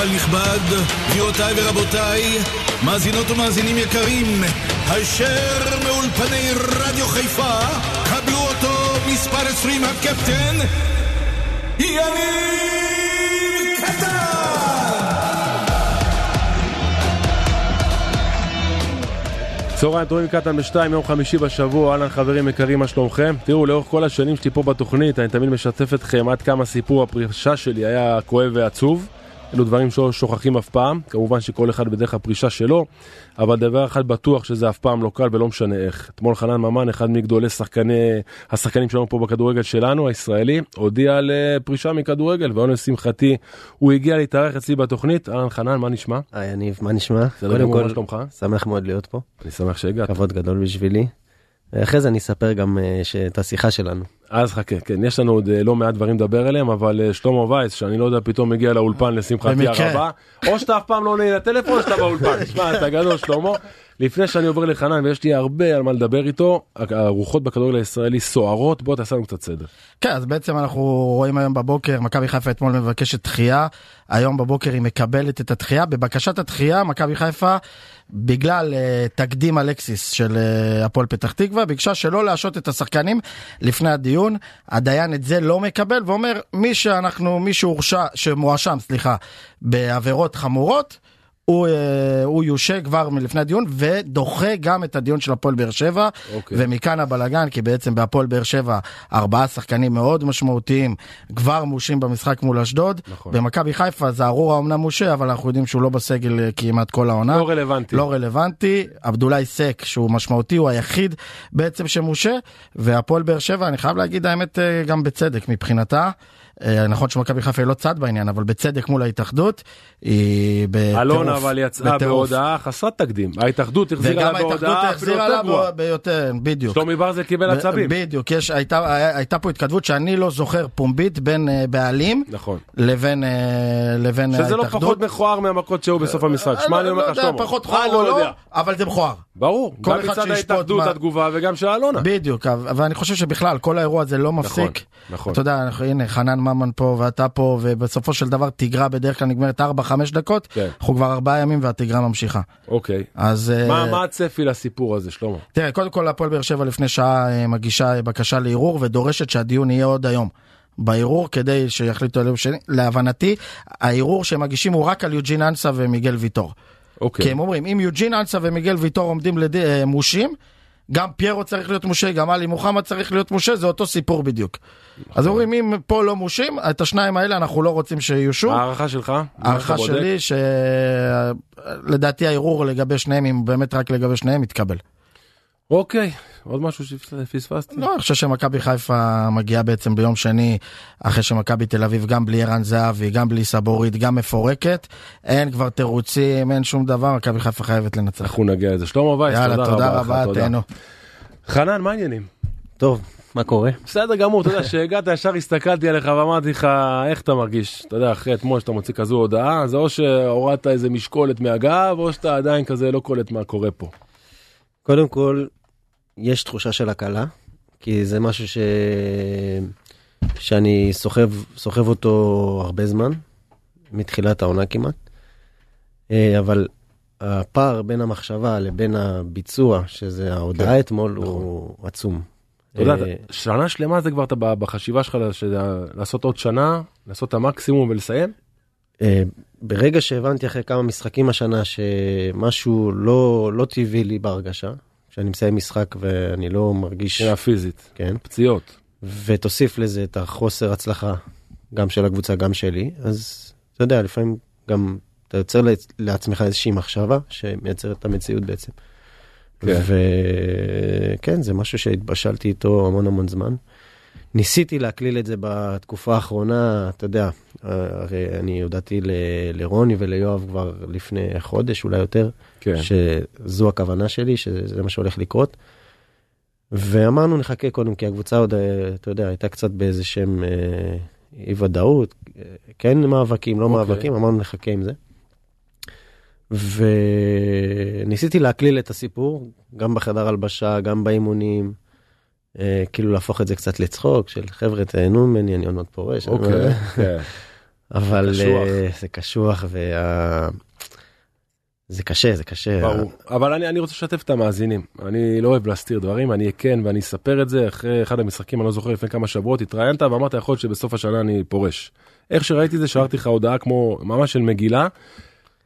קהל נכבד, גבירותיי ורבותיי, מאזינות ומאזינים יקרים, הישר מאולפני רדיו חיפה, קבלו אותו מספר 20 הקפטן, יניב קטן! צהריים טובים קטן בשתיים, יום חמישי בשבוע, אהלן חברים יקרים, מה שלומכם? תראו, לאורך כל השנים שלי פה בתוכנית, אני תמיד משתף אתכם עד כמה סיפור הפרישה שלי היה כואב ועצוב. אלו דברים שלא שוכחים אף פעם, כמובן שכל אחד בדרך הפרישה שלו, אבל דבר אחד בטוח שזה אף פעם לא קל ולא משנה איך. אתמול חנן ממן, אחד מגדולי שחקני, השחקנים שלנו פה בכדורגל שלנו, הישראלי, הודיע על אה, פרישה מכדורגל, והיום לשמחתי הוא הגיע להתארח אצלי בתוכנית. אהלן חנן, מה נשמע? היי יניב, מה נשמע? גמור, מה שלומך? שמח מאוד להיות פה, אני שמח שהגעת. כבוד גדול בשבילי. אחרי זה אני אספר גם אה, את השיחה שלנו. אז חכה, כן, יש לנו עוד אה, לא מעט דברים לדבר עליהם, אבל אה, שלמה וייס, שאני לא יודע, פתאום מגיע לאולפן לשמחתי. הרבה, או שאתה אף פעם לא עונה לטלפון, או שאתה באולפן. תשמע, אתה גדול, שלמה. לפני שאני עובר לחנן, ויש לי הרבה על מה לדבר איתו, הרוחות בכדורגל הישראלי סוערות, בוא תעשה לנו קצת סדר. כן, אז בעצם אנחנו רואים היום בבוקר, מכבי חיפה אתמול מבקשת דחייה, היום בבוקר היא מקבלת את הדחייה. בבקשת הדחייה, מכבי חיפה, בגלל uh, תקדים אלקסיס של uh, הפועל פתח תקווה, ביקשה שלא להשעות את השחקנים לפני הדיון. הדיין את זה לא מקבל ואומר, מי שאנחנו, מי שהורשע, שמואשם, סליחה, בעבירות חמורות, הוא, אה, הוא יושע כבר מלפני הדיון ודוחה גם את הדיון של הפועל באר שבע אוקיי. ומכאן הבלגן כי בעצם בהפועל באר שבע ארבעה שחקנים מאוד משמעותיים כבר מושים במשחק מול אשדוד. נכון. במכבי חיפה זערורה אמנם מושה אבל אנחנו יודעים שהוא לא בסגל אה, כמעט כל העונה. לא רלוונטי. לא רלוונטי. עבדולאי סק שהוא משמעותי הוא היחיד בעצם שמושה והפועל באר שבע אני חייב להגיד האמת אה, גם בצדק מבחינתה. אה, נכון שמכבי חיפה היא לא צד בעניין אבל בצדק מול ההתאחדות. היא בטירוף. אלונה אבל יצאה. בהודעה חסרת תקדים. ההתאחדות החזירה לה בהודעה אפילו יותר גרועה. ביותר, בדיוק. שלומי ברזל קיבל עצבים. בדיוק, יש, הייתה, הייתה פה התכתבות שאני לא זוכר פומבית בין אה, בעלים נכון. לבין, אה, לבין שזה לא. פחות מכוער מהמכות שהיו בסוף המשחק. שמע, אני אומר לך, לא שלמה. פחות מכוער או לא. לא, אבל זה מכוער. ברור, גם מצד ההתאחדות התגובה וגם של אלונה. בדיוק, אבל אני חושב שבכלל כל האירוע הזה לא מפסיק. נכון. אתה יודע, הנה חנן ממן פה ואתה פה, ובסופו של דבר תגרה בדרך כלל נגמרת 4-5 דקות, כן. אנחנו כבר 4 ימים והתגרה ממשיכה. אוקיי. אז... אה, מה מה הצפי לסיפור הזה, שלמה? תראה, קודם כל הפועל באר שבע לפני שעה אה, מגישה אה, בקשה לערעור ודורשת שהדיון יהיה עוד היום. בערעור כדי שיחליטו על יום שני, להבנתי הערעור שהם מגישים הוא רק על יוג'ין אנסה ומיגל ויטור. אוקיי. כי הם אומרים אם יוג'ין אנסה ומיגל ויטור עומדים לד... אה, מושים, גם פיירו צריך להיות מושה, גם עלי מוחמד צריך להיות מושה, זה אותו סיפור בדיוק. אז אומרים אם פה לא מושים, את השניים האלה אנחנו לא רוצים שלך? מה הערכה אתה בודק? שלי שלדעתי הערעור לגבי שניהם, אם באמת רק לגבי שניהם, יתקבל. אוקיי, עוד משהו שפספסתי? לא, אני חושב שמכבי חיפה מגיעה בעצם ביום שני, אחרי שמכבי תל אביב גם בלי ערן זהבי, גם בלי סבורית, גם מפורקת. אין כבר תירוצים, אין שום דבר, מכבי חיפה חייבת לנצח. אנחנו נגיע לזה. שלמה וייס, יאללה, תודה תודה רבה רבה, לך, תודה. תהנו. חנן, מה העניינים? טוב, מה קורה? בסדר גמור, אתה יודע, שהגעת ישר הסתכלתי עליך ואמרתי לך, איך אתה מרגיש? אתה יודע, אחרי אתמול שאתה מוציא כזו הודעה, זה או שהורדת איזה משקולת מהגב, או שאתה עדיין כזה לא קולט מה קורה פה. קודם כל, יש תחושה של הקלה, כי זה משהו ש... שאני סוחב, סוחב אותו הרבה זמן, מתחילת העונה כמעט. אה, אבל הפער בין המחשבה לבין הביצוע, שזה ההודעה אתמול, הוא עצום. אתה יודע, אה, שנה שלמה זה כבר אתה בחשיבה שלך שזה לעשות עוד שנה, לעשות את המקסימום ולסיים? אה, ברגע שהבנתי אחרי כמה משחקים השנה שמשהו לא, לא טבעי לי בהרגשה, שאני מסיים משחק ואני לא מרגיש, מבחינה פיזית, כן, פציעות. ותוסיף לזה את החוסר הצלחה, גם של הקבוצה, גם שלי, אז אתה יודע, לפעמים גם אתה יוצר לעצ- לעצמך איזושהי מחשבה שמייצרת את המציאות בעצם. כן. וכן, זה משהו שהתבשלתי איתו המון המון זמן. ניסיתי להקליל את זה בתקופה האחרונה, אתה יודע, הרי אני הודעתי ל- לרוני וליואב כבר לפני חודש, אולי יותר, כן. שזו הכוונה שלי, שזה מה שהולך לקרות. ואמרנו נחכה קודם, כי הקבוצה עוד, אה, אתה יודע, הייתה קצת באיזה שם אה, אי ודאות, כן מאבקים, לא אוקיי. מאבקים, אמרנו נחכה עם זה. וניסיתי להקליל את הסיפור, גם בחדר הלבשה, גם באימונים, כאילו להפוך את זה קצת לצחוק, של חבר'ה תהנו ממני, אני עוד מעט פורש. אוקיי. כן. אבל קשוח. אה, זה קשוח, וה... זה קשה, זה קשה. ברור. אבל אני, אני רוצה לשתף את המאזינים. אני לא אוהב להסתיר דברים, אני כן ואני אספר את זה. אחרי אחד המשחקים, אני לא זוכר, לפני כמה שבועות, התראיינת ואמרת, יכול להיות שבסוף השנה אני פורש. איך שראיתי זה, שלחתי לך הודעה כמו ממש של מגילה.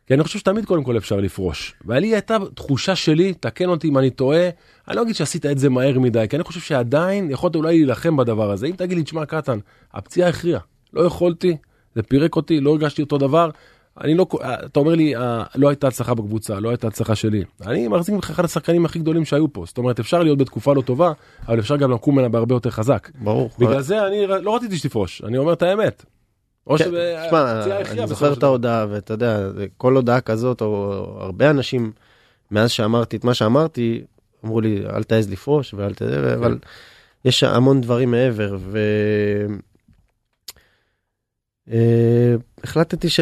כי אני חושב שתמיד קודם כל אפשר לפרוש. ולי הייתה תחושה שלי, תקן אותי אם אני טועה, אני לא אגיד שעשית את זה מהר מדי, כי אני חושב שעדיין יכולת אולי להילחם בדבר הזה. אם תגיד לי, תשמע קטן, הפציעה הכריעה, לא יכולתי, זה פירק אותי, לא הרגשתי אותו דבר. אני לא, אתה אומר לי, אה, לא הייתה הצלחה בקבוצה, לא הייתה הצלחה שלי. אני מחזיק ממך אחד השחקנים הכי גדולים שהיו פה. זאת אומרת, אפשר להיות בתקופה לא טובה, אבל אפשר גם לקום ממנה בהרבה יותר חזק. ברור. בגלל זה אני לא רציתי שתפרוש, אני אומר את האמת. או כן, שהפציעה הכריעה אני זוכר את. ההודעה, ואתה יודע, כל הודעה כזאת, או הרבה אנשים, מאז שאמרתי את מה שאמרתי, אמרו לי, אל תעז לפרוש, ואל ת... אבל יש המון דברים מעבר, ו... אה, החלטתי ש...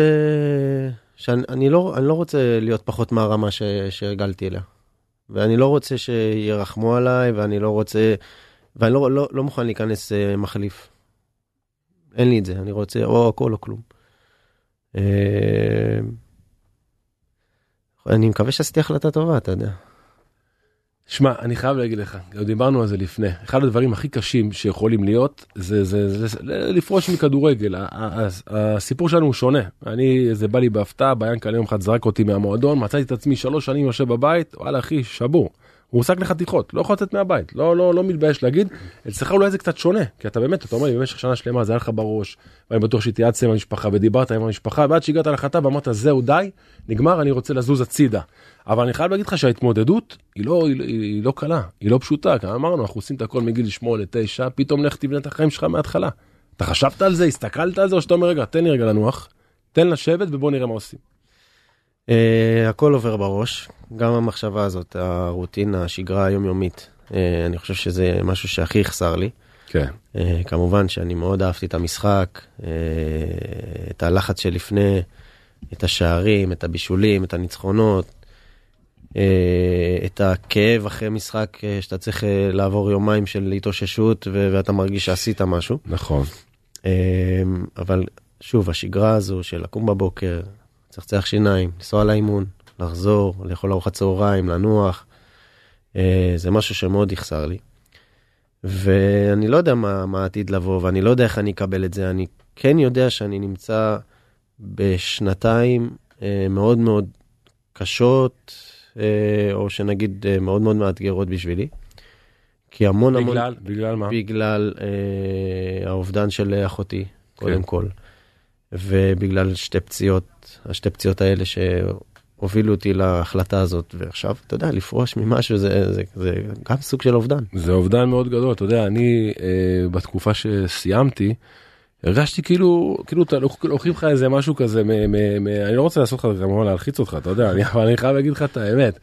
שאני אני לא, אני לא רוצה להיות פחות מהרמה ש... שהרגלתי אליה. ואני לא רוצה שירחמו עליי, ואני לא רוצה... ואני לא, לא, לא מוכן להיכנס אה, מחליף. אין לי את זה, אני רוצה או הכל או כלום. אה, אני מקווה שעשיתי החלטה טובה, אתה יודע. שמע, אני חייב להגיד לך, גם דיברנו על זה לפני, אחד הדברים הכי קשים שיכולים להיות, זה, זה, זה, זה לפרוש מכדורגל. הסיפור שלנו הוא שונה. אני, זה בא לי בהפתעה, ביאנקל יום אחד זרק אותי מהמועדון, מצאתי את עצמי שלוש שנים יושב בבית, וואלה אחי, שבור. הוא הוסק לחתיכות, לא יכול לצאת מהבית, לא, לא, לא מתבייש להגיד. אצלך אולי זה קצת שונה, כי אתה באמת, אתה אומר לי, במשך שנה שלמה זה היה לך בראש, ואני בטוח שהתייעצת עם המשפחה ודיברת עם המשפחה, ועד שהגעת להחלטה ואמרת, זהו, די, נגמר, אני רוצה לזוז הצידה. אבל אני חייב להגיד לך שההתמודדות היא לא, היא, היא לא קלה, היא לא פשוטה, כי אמרנו, אנחנו עושים את הכל מגיל 8, 9, פתאום לך תבנה את החיים שלך מההתחלה. אתה חשבת על זה, הסתכלת על זה, או שאתה אומר, רגע, תן לי רגע לנוח, תן לשבת ובוא נראה מה עושים. Uh, הכל עובר בראש, גם המחשבה הזאת, הרוטינה, השגרה היומיומית. Uh, אני חושב שזה משהו שהכי יחסר לי. כן. Uh, כמובן שאני מאוד אהבתי את המשחק, uh, את הלחץ שלפני, את השערים, את הבישולים, את הניצחונות, uh, את הכאב אחרי משחק uh, שאתה צריך uh, לעבור יומיים של התאוששות ו- ואתה מרגיש שעשית משהו. נכון. אמ, אבל שוב, השגרה הזו של לקום בבוקר, צחצח שיניים, לנסוע לאימון, לחזור, לאכול ארוחת צהריים, לנוח, אה, זה משהו שמאוד יחסר לי. ואני לא יודע מה, מה העתיד לבוא, ואני לא יודע איך אני אקבל את זה. אני כן יודע שאני נמצא בשנתיים אה, מאוד מאוד קשות, אה, או שנגיד מאוד מאוד מאתגרות בשבילי. כי המון המון... בגלל, בגלל מה? בגלל אה, האובדן של אחותי, קודם כל. ובגלל שתי פציעות, השתי פציעות האלה שהובילו אותי להחלטה הזאת, ועכשיו, אתה יודע, לפרוש ממשהו זה, זה, זה גם סוג של אובדן. זה אובדן מאוד גדול, אתה יודע, אני אה, בתקופה שסיימתי, הרגשתי כאילו, כאילו אתה לוק- לוקחים לך איזה משהו כזה, מ, מ, מ, אני לא רוצה לעשות לך כמובן להלחיץ אותך, אתה יודע, אני, אבל אני חייב להגיד לך את האמת,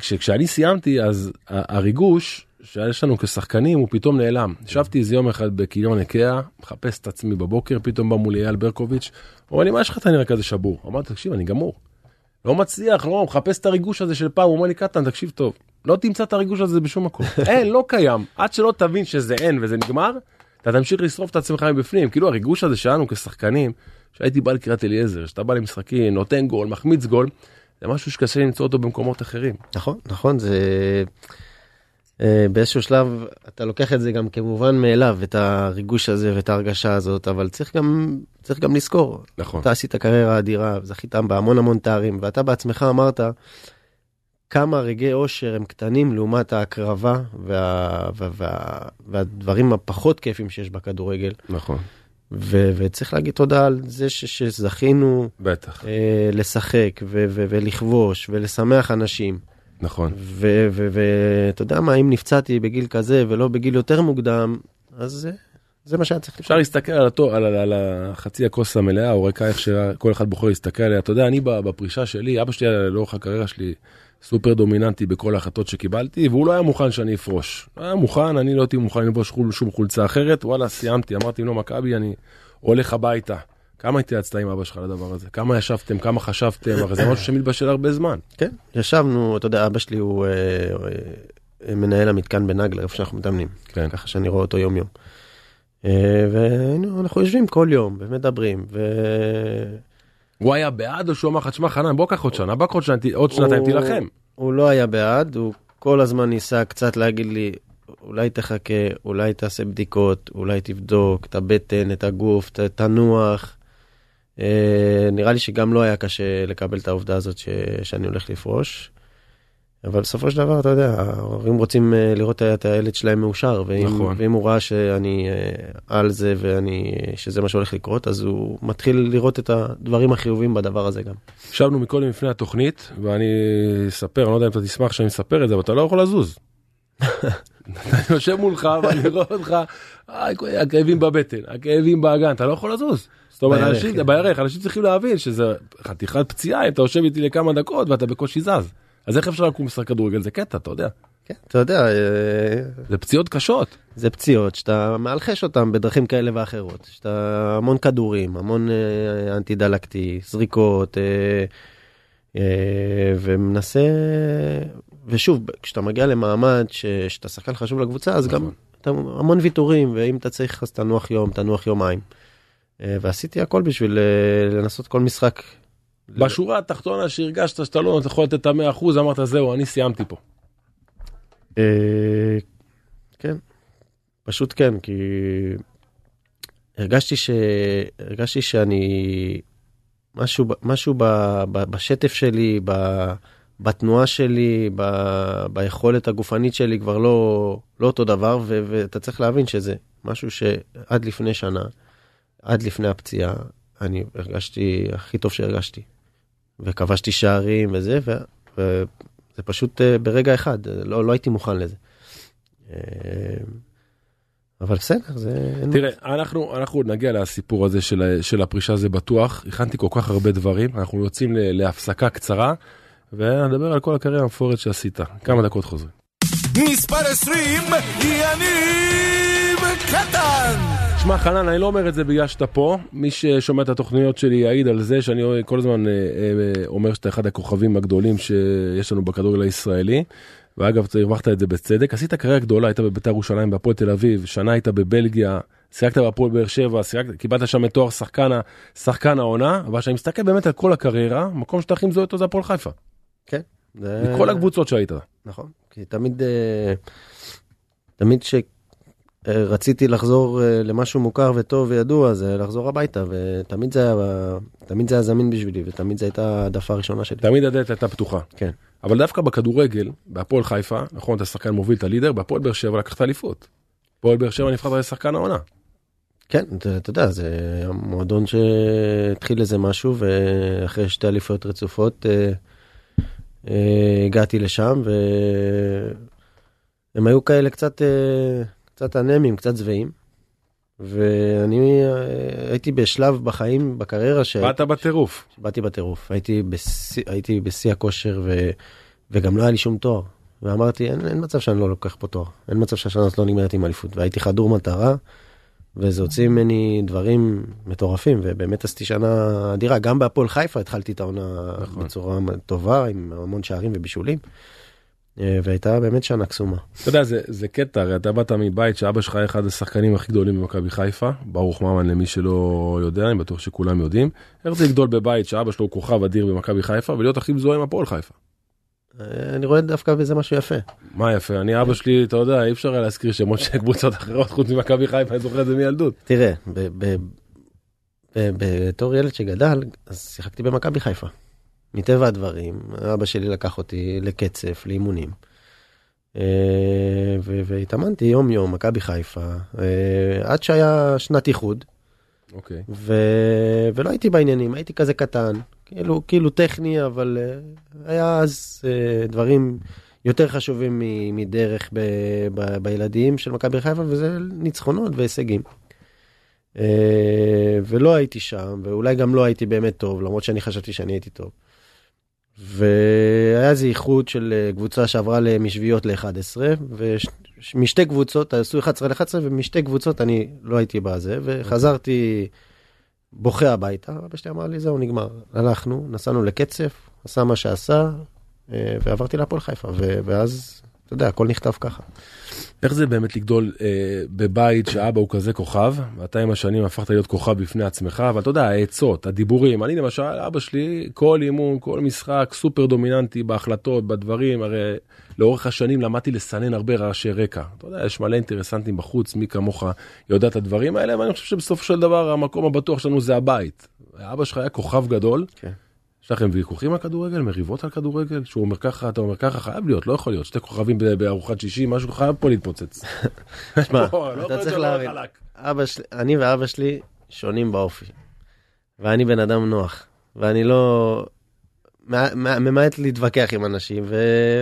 שכשאני סיימתי אז הריגוש שיש לנו כשחקנים הוא פתאום נעלם. ישבתי איזה יום אחד בקניון איקאה, מחפש את עצמי בבוקר, פתאום בא מולי אייל ברקוביץ', אומר לי, מה יש לך אתה נראה כזה שבור? אמרתי, תקשיב, אני גמור. לא מצליח, לא, מחפש את הריגוש הזה של פעם, הוא אומר לי, קטן, תקשיב טוב, לא תמצא את הריגוש הזה בשום מקום. אין, לא קיים. עד שלא תבין שזה אין וזה נגמר, אתה תמשיך לשרוף את עצמך מבפנים. כאילו הריגוש הזה שלנו כשחקנים, שהייתי בא לקריית אליעזר, שאתה בא למשחקים, נותן גול, מחמיץ גול, זה משהו שקשה למצוא אותו במקומות אחרים. נכון, נכון, זה... אה, באיזשהו שלב אתה לוקח את זה גם כמובן מאליו, את הריגוש הזה ואת ההרגשה הזאת, אבל צריך גם, צריך גם לזכור, נכון. אתה עשית קריירה אדירה, זכית בהמון המון תארים, ואתה בעצמך אמרת כמה רגעי אושר הם קטנים לעומת ההקרבה וה, וה, וה, והדברים הפחות כיפים שיש בכדורגל. נכון. ו, וצריך להגיד תודה על זה ש, שזכינו בטח. אה, לשחק ו, ו, ולכבוש ולשמח אנשים. נכון. ואתה יודע מה, אם נפצעתי בגיל כזה ולא בגיל יותר מוקדם, אז זה, מה שהיה צריך אפשר להסתכל על, התו, על, על, על החצי הכוס המלאה, או ריקה איך שכל אחד בוחר להסתכל עליה. אתה יודע, אני בפרישה שלי, אבא שלי היה לאורך הקריירה שלי סופר דומיננטי בכל ההחלטות שקיבלתי, והוא לא היה מוכן שאני אפרוש. לא היה מוכן, אני לא הייתי מוכן חול- שום חולצה אחרת, וואלה, סיימתי, אמרתי לו, מכבי, אני הולך הביתה. כמה התייעצת עם אבא שלך לדבר הזה? כמה ישבתם? כמה חשבתם? הרי זה משהו שמתבשל הרבה זמן. כן, ישבנו, אתה יודע, אבא שלי הוא אה, אה, מנהל המתקן בנגלה, איפה שאנחנו מתאמנים. כן. ככה שאני רואה אותו יום יום. אה, ואנחנו יושבים כל יום ומדברים. ו... הוא היה בעד או שהוא אמר לך, תשמע חנן בוא קח עוד שנה, בוא קח עוד שנתיים, עוד שנתיים תילחם. הוא לא היה בעד, הוא כל הזמן ניסה קצת להגיד לי, אולי תחכה, אולי תעשה בדיקות, אולי תבדוק את הבטן, את הגוף, ת, תנוח. אה, נראה לי שגם לא היה קשה לקבל את העובדה הזאת ש, שאני הולך לפרוש. אבל בסופו של דבר, אתה יודע, ההורים רוצים אה, לראות את הילד שלהם מאושר, ואם, נכון. ואם הוא ראה שאני אה, על זה ואני, שזה מה שהולך לקרות, אז הוא מתחיל לראות את הדברים החיובים בדבר הזה גם. ישבנו מקודם לפני התוכנית, ואני אספר, אני לא יודע אם אתה תשמח שאני אספר את זה, אבל אתה לא יכול לזוז. אני יושב מולך ואני רואה אותך, "איי, הכאבים בבטן, הכאבים באגן, אתה לא יכול לזוז. זאת אומרת, אנשים, כן. בירך, אנשים צריכים להבין שזה חתיכת פציעה אם אתה יושב איתי לכמה דקות ואתה בקושי זז. אז איך אפשר לקום לשחק כדורגל? זה קטע, אתה יודע. כן, אתה יודע, אה, זה פציעות קשות. זה פציעות שאתה מאלחש אותם בדרכים כאלה ואחרות. שאתה המון כדורים, המון אה, אנטי דלקתי, זריקות, אה, ומנסה, ושוב, כשאתה מגיע למעמד ש, שאתה שחקן חשוב לקבוצה, אז גם אתה, המון ויתורים, ואם אתה צריך אז תנוח יום, תנוח יומיים. אה, ועשיתי הכל בשביל אה, לנסות כל משחק. בשורה התחתונה שהרגשת שאתה לא יכול לתת את המאה אחוז, אמרת זהו, אני סיימתי פה. אה, כן, פשוט כן, כי הרגשתי ש... הרגשתי שאני... משהו, משהו ב... ב... בשטף שלי, ב... בתנועה שלי, ב... ביכולת הגופנית שלי כבר לא, לא אותו דבר, ו... ואתה צריך להבין שזה משהו שעד לפני שנה, עד לפני הפציעה, אני הרגשתי הכי טוב שהרגשתי. וכבשתי שערים וזה, ו... וזה פשוט אה, ברגע אחד, אה, לא, לא הייתי מוכן לזה. אה, אבל בסדר, זה... תראה, אנחנו, אנחנו עוד נגיע לסיפור הזה של, של הפרישה, זה בטוח. הכנתי כל כך הרבה דברים, אנחנו יוצאים להפסקה קצרה, ונדבר על כל הקריירה המפוארת שעשית. כמה דקות חוזרים. מספר 20, יניב קטן! שמע חנן, אני לא אומר את זה בגלל שאתה פה, מי ששומע את התוכניות שלי יעיד על זה שאני כל הזמן אה, אה, אומר שאתה אחד הכוכבים הגדולים שיש לנו בכדורגל הישראלי. ואגב, הרווחת את זה בצדק, עשית קריירה גדולה, היית בבית"ר ירושלים, בהפועל תל אביב, שנה היית בבלגיה, שיחקת בהפועל באר שבע, שיחקת, קיבלת שם את תואר שחקן, שחקן העונה, אבל כשאני מסתכל באמת על כל הקריירה, המקום שאתה הכי מזוהה אותו זה הפועל חיפה. כן. זה... מכל הקבוצות שהיית. נכון, כי תמיד, אה, תמיד שרציתי לחזור אה, למשהו מוכר וטוב וידוע, זה לחזור הביתה, ותמיד זה היה, תמיד זה היה זמין בשבילי, ותמיד זו הייתה העדפה הראשונה שלי. תמיד הדלת הייתה פתוחה. כן. אבל דווקא בכדורגל, בהפועל חיפה, נכון, אתה שחקן מוביל, אתה לידר, בהפועל באר שבע לקחת אליפות. הפועל באר שבע נבחרת לשחקן העונה. כן, אתה, אתה יודע, זה המועדון שהתחיל איזה משהו, ואחרי שתי אליפויות רצופות אה, אה, הגעתי לשם, והם היו כאלה קצת, אה, קצת אנמים, קצת שבעים. ואני אה, הייתי בשלב בחיים, בקריירה, ש... באת בטירוף. באתי בטירוף, הייתי בשיא, הייתי בשיא הכושר ו, וגם לא היה לי שום תואר. ואמרתי, אין, אין מצב שאני לא לוקח פה תואר, אין מצב שהשנה הזאת לא נגמרת עם אליפות. והייתי חדור מטרה, וזה הוציא ממני דברים מטורפים, ובאמת עשיתי שנה אדירה. גם בהפועל חיפה התחלתי את העונה נכון. בצורה טובה, עם המון שערים ובישולים. אה, והייתה באמת שנה קסומה. אתה יודע, זה, זה קטע, הרי אתה באת מבית שאבא שלך היה אחד השחקנים הכי גדולים במכבי חיפה, ברוך ממן למי שלא יודע, אני בטוח שכולם יודעים. איך זה לגדול בבית שאבא שלו הוא כוכב אדיר במכבי חיפה ולהיות הכי מזוהה עם הפועל חיפה? אני רואה דווקא בזה משהו יפה. מה יפה, אני אבא שלי, אתה יודע, אי אפשר היה להזכיר שמות של קבוצות אחרות חוץ ממכבי חיפה, אני זוכר את זה מילדות. תראה, בתור ילד שגדל, אז שיחקתי במכבי חיפה. מטבע הדברים, אבא שלי לקח אותי לקצף, לאימונים. אה, והתאמנתי יום יום, מכבי חיפה, אה, עד שהיה שנת איחוד, אוקיי. ולא הייתי בעניינים, הייתי כזה קטן, כאילו, כאילו טכני, אבל אה, היה אז אה, דברים יותר חשובים מדרך ב- ב- בילדים של מכבי חיפה, וזה ניצחונות והישגים. אה, ולא הייתי שם, ואולי גם לא הייתי באמת טוב, למרות שאני חשבתי שאני הייתי טוב. והיה איזה איחוד של קבוצה שעברה משביעיות ל-11, ומשתי קבוצות, עשו 11 ל-11, ומשתי קבוצות אני לא הייתי בזה, וחזרתי בוכה הביתה, אבא שלי אמר לי, זהו, נגמר. הלכנו, נסענו לקצף, עשה מה שעשה, אה, ועברתי להפועל חיפה, ואז אתה יודע, הכל נכתב ככה. איך זה באמת לגדול אה, בבית שאבא הוא כזה כוכב, ואתה עם השנים הפכת להיות כוכב בפני עצמך, אבל אתה יודע, העצות, הדיבורים, אני למשל, אבא שלי, כל אימון, כל משחק, סופר דומיננטי בהחלטות, בדברים, הרי לאורך השנים למדתי לסנן הרבה רעשי רקע. אתה יודע, יש מלא אינטרסנטים בחוץ, מי כמוך יודע את הדברים האלה, ואני חושב שבסופו של דבר המקום הבטוח שלנו זה הבית. אבא שלך היה כוכב גדול. כן. יש לכם ויכוחים על כדורגל, מריבות על כדורגל, שהוא אומר ככה, אתה אומר ככה, חייב להיות, לא יכול להיות, שתי כוכבים בארוחת שישי, משהו חייב פה להתפוצץ. שמע, לא, לא אתה צריך להבין, אני ואבא שלי שונים באופי. ואני בן אדם נוח, ואני לא... ממעט להתווכח עם אנשים,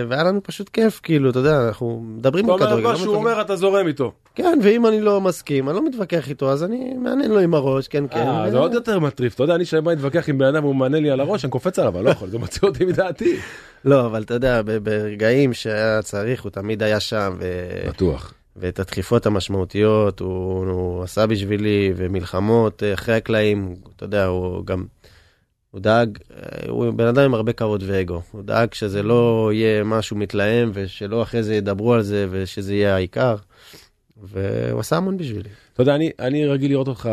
והיה לנו פשוט כיף, כאילו, אתה יודע, אנחנו מדברים אתה אומר בכדורגל. מה לא שהוא. אומר, אתה זורם איתו. כן, ואם אני לא מסכים, אני לא מתווכח איתו, אז אני מעניין לו עם הראש, כן, כן. אה, זה עוד יותר מטריף, אתה יודע, אני כשאני בא להתווכח עם בן אדם והוא מענה לי על הראש, אני קופץ עליו, אני לא יכול, זה מוציא אותי מדעתי. לא, אבל אתה יודע, ברגעים שהיה צריך, הוא תמיד היה שם, בטוח. ואת הדחיפות המשמעותיות הוא, הוא עשה בשבילי, ומלחמות אה, אחרי הקלעים, אתה יודע, הוא גם, הוא דאג, אה, הוא בן אדם עם הרבה כבוד ואגו, הוא דאג שזה לא יהיה משהו מתלהם, ושלא אחרי זה ידברו על זה, ושזה יהיה העיקר, והוא עשה המון בשבילי. אתה יודע, אני, אני רגיל לראות אותך,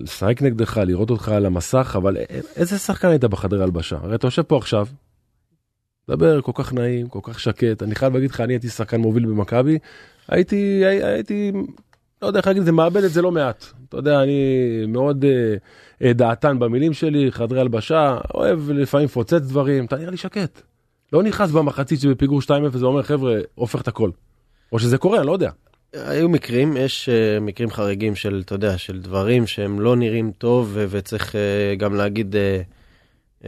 לשחק נגדך, לראות אותך על המסך, אבל איזה שחקן היית בחדר הלבשה? הרי אתה יושב פה עכשיו, מדבר כל כך נעים, כל כך שקט, אני חייב להגיד לך, אני הייתי שחקן מוביל במכבי, הייתי, הי- הייתי, לא יודע איך להגיד, זה מאבד את זה לא מעט. אתה יודע, אני מאוד אה, אה, דעתן במילים שלי, חדרי הלבשה, אוהב לפעמים לפוצץ דברים, אתה נראה לי שקט. לא נכנס במחצית שבפיגור 2-0 ואומר, חבר'ה, הופך את הכל. או שזה קורה, אני לא יודע. היו מקרים, יש uh, מקרים חריגים של, אתה יודע, של דברים שהם לא נראים טוב, ו- וצריך uh, גם להגיד uh, uh,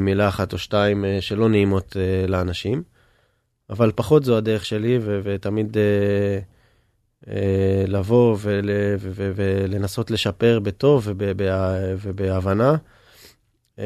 מילה אחת או שתיים uh, שלא נעימות uh, לאנשים. אבל פחות זו הדרך שלי, ו- ותמיד uh, לבוא ול- ו- ו- ולנסות לשפר בטוב וב- ובהבנה. Uh,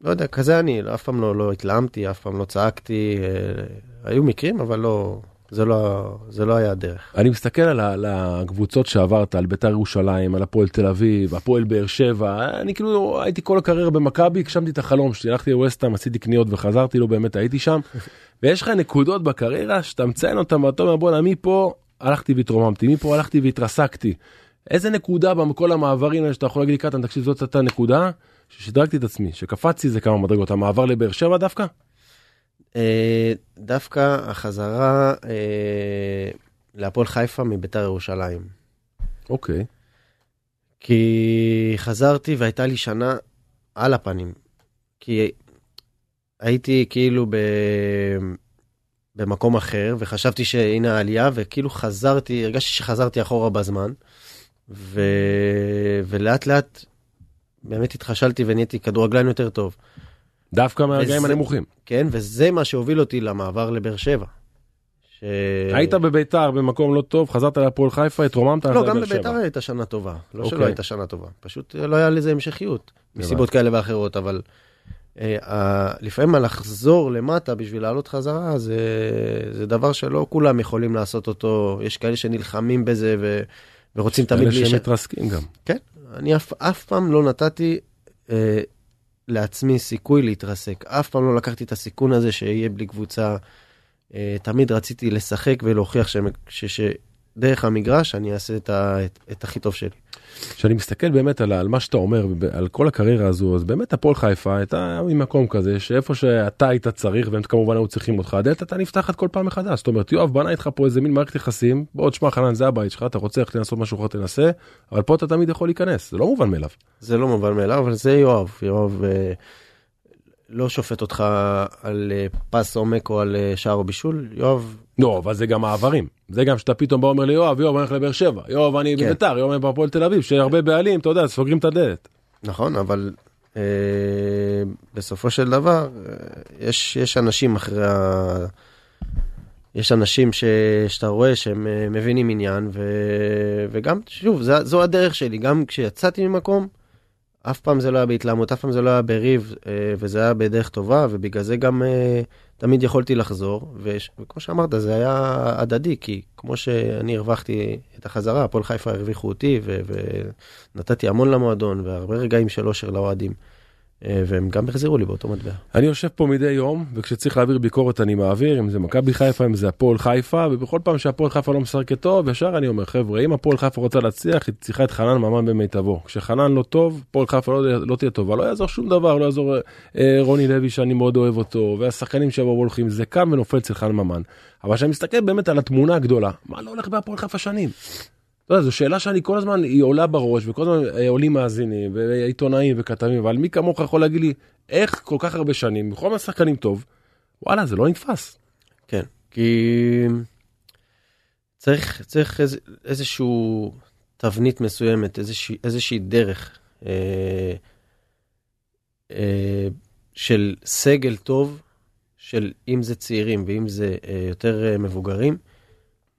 לא יודע, כזה אני, אף פעם לא, לא התלהמתי, אף פעם לא צעקתי. Uh, היו מקרים, אבל לא, זה לא, זה לא היה הדרך. אני מסתכל על, הקבוצות שעברת, על בית"ר ירושלים, על הפועל תל אביב, הפועל באר שבע, אני כאילו הייתי כל הקריירה במכבי, הגשמתי את החלום שלי, הלכתי לווסטהאם, עשיתי קניות וחזרתי, לא באמת הייתי שם, ויש לך נקודות בקריירה שאתה מציין אותן ואתה אומר בואנה מפה הלכתי והתרוממתי, מפה הלכתי והתרסקתי. איזה נקודה בכל המעברים האלה שאתה יכול להגיד לי קטן, תקשיב זאת הייתה נקודה ששדרגתי את עצמי, שקפצתי איזה כמה מדרגות, המעבר לבאר שבע דווקא? אה, דווקא החזרה אה, להפועל חיפה מביתר ירושלים. אוקיי. כי חזרתי והייתה לי שנה על הפנים. כי הייתי כאילו ב... במקום אחר, וחשבתי שהנה העלייה, וכאילו חזרתי, הרגשתי שחזרתי אחורה בזמן, ו... ולאט לאט באמת התחשלתי ונהייתי כדורגלן יותר טוב. דווקא מהרגעים הנמוכים. כן, וזה מה שהוביל אותי למעבר לבאר שבע. ש... היית בביתר במקום לא טוב, חזרת להפועל חיפה, התרוממת, לא, הלכת גם לבאר שבע. בביתר הייתה שנה טובה. לא שלא אוקיי. הייתה שנה טובה. פשוט לא היה לזה המשכיות. מסיבות כאלה ואחרות, אבל אה, לפעמים לחזור למטה בשביל לעלות חזרה, זה, זה דבר שלא כולם יכולים לעשות אותו. יש כאלה שנלחמים בזה ו, ורוצים תמיד אלה להישאר. שמתרסקים גם. כן, אני אף, אף פעם לא נתתי אה, לעצמי סיכוי להתרסק. אף פעם לא לקחתי את הסיכון הזה שיהיה בלי קבוצה. אה, תמיד רציתי לשחק ולהוכיח שהם- ש- שדרך המגרש אני אעשה את, ה, את, את הכי טוב שלי. כשאני מסתכל באמת על, על מה שאתה אומר, על כל הקריירה הזו, אז באמת הפועל חיפה הייתה ממקום כזה, שאיפה שאתה היית צריך, והם כמובן היו צריכים אותך, הדלת הייתה נפתחת כל פעם מחדש. זאת אומרת, יואב בנה איתך פה איזה מין מערכת יחסים, בוא תשמע חנן, זה הבית שלך, אתה רוצה ללכת לעשות משהו אחר תנסה, אבל פה אתה תמיד יכול להיכנס, זה לא מובן מאליו. זה לא מובן מאליו, אבל זה יואב. יואב אה, לא שופט אותך על אה, פס עומק או על אה, שער או בישול. יואב, לא, אבל זה גם מעברים. זה גם שאתה פתאום בא אומר ליואב, יואב, אני הולך לבאר שבע, יואב, אני כן. בביתר, יואב, אני בהפועל תל אביב, שהרבה בעלים, אתה יודע, סוגרים את הדלת. נכון, אבל אה, בסופו של דבר, אה, יש, יש אנשים אחרי ה... יש אנשים ש... שאתה רואה שהם אה, מבינים עניין, ו... וגם, שוב, זו, זו הדרך שלי, גם כשיצאתי ממקום, אף פעם זה לא היה בהתלהמות, אף פעם זה לא היה בריב, אה, וזה היה בדרך טובה, ובגלל זה גם אה, תמיד יכולתי לחזור, וש... וכמו שאמרת, זה היה הדדי, כי כמו שאני הרווחתי את החזרה, הפועל חיפה הרוויחו אותי, ו... ונתתי המון למועדון, והרבה רגעים של אושר לאוהדים. אה, והם גם החזירו לי באותו מטבע. אני יושב פה מדי יום, וכשצריך להעביר ביקורת אני מעביר, אם זה מכבי חיפה, אם זה הפועל חיפה, ובכל פעם שהפועל חיפה לא משחקת טוב, ישר אני אומר, חבר'ה, אם הפועל חיפה רוצה להצליח, היא צריכה את חנן ממן במיטבו. כשחנן לא טוב, הפועל חיפה לא, לא תהיה טובה, לא יעזור שום דבר, לא יעזור אה, רוני לוי שאני מאוד אוהב אותו, והשחקנים שיבואו הולכים, זה קם ונופל אצל חנן ממן. אבל כשאני מסתכל באמת על התמונה הגדולה, מה לא הולך בהפועל חיפה שנים? אתה יודע, זו שאלה שאני כל הזמן, היא עולה בראש, וכל הזמן אה, עולים מאזינים, ועיתונאים וכתבים, אבל מי כמוך יכול להגיד לי, איך כל כך הרבה שנים, בכל מיני שחקנים טוב, וואלה, זה לא נתפס. כן, כי צריך, צריך איז, איזשהו תבנית מסוימת, איזושהי, איזושהי דרך אה, אה, של סגל טוב, של אם זה צעירים ואם זה אה, יותר אה, מבוגרים,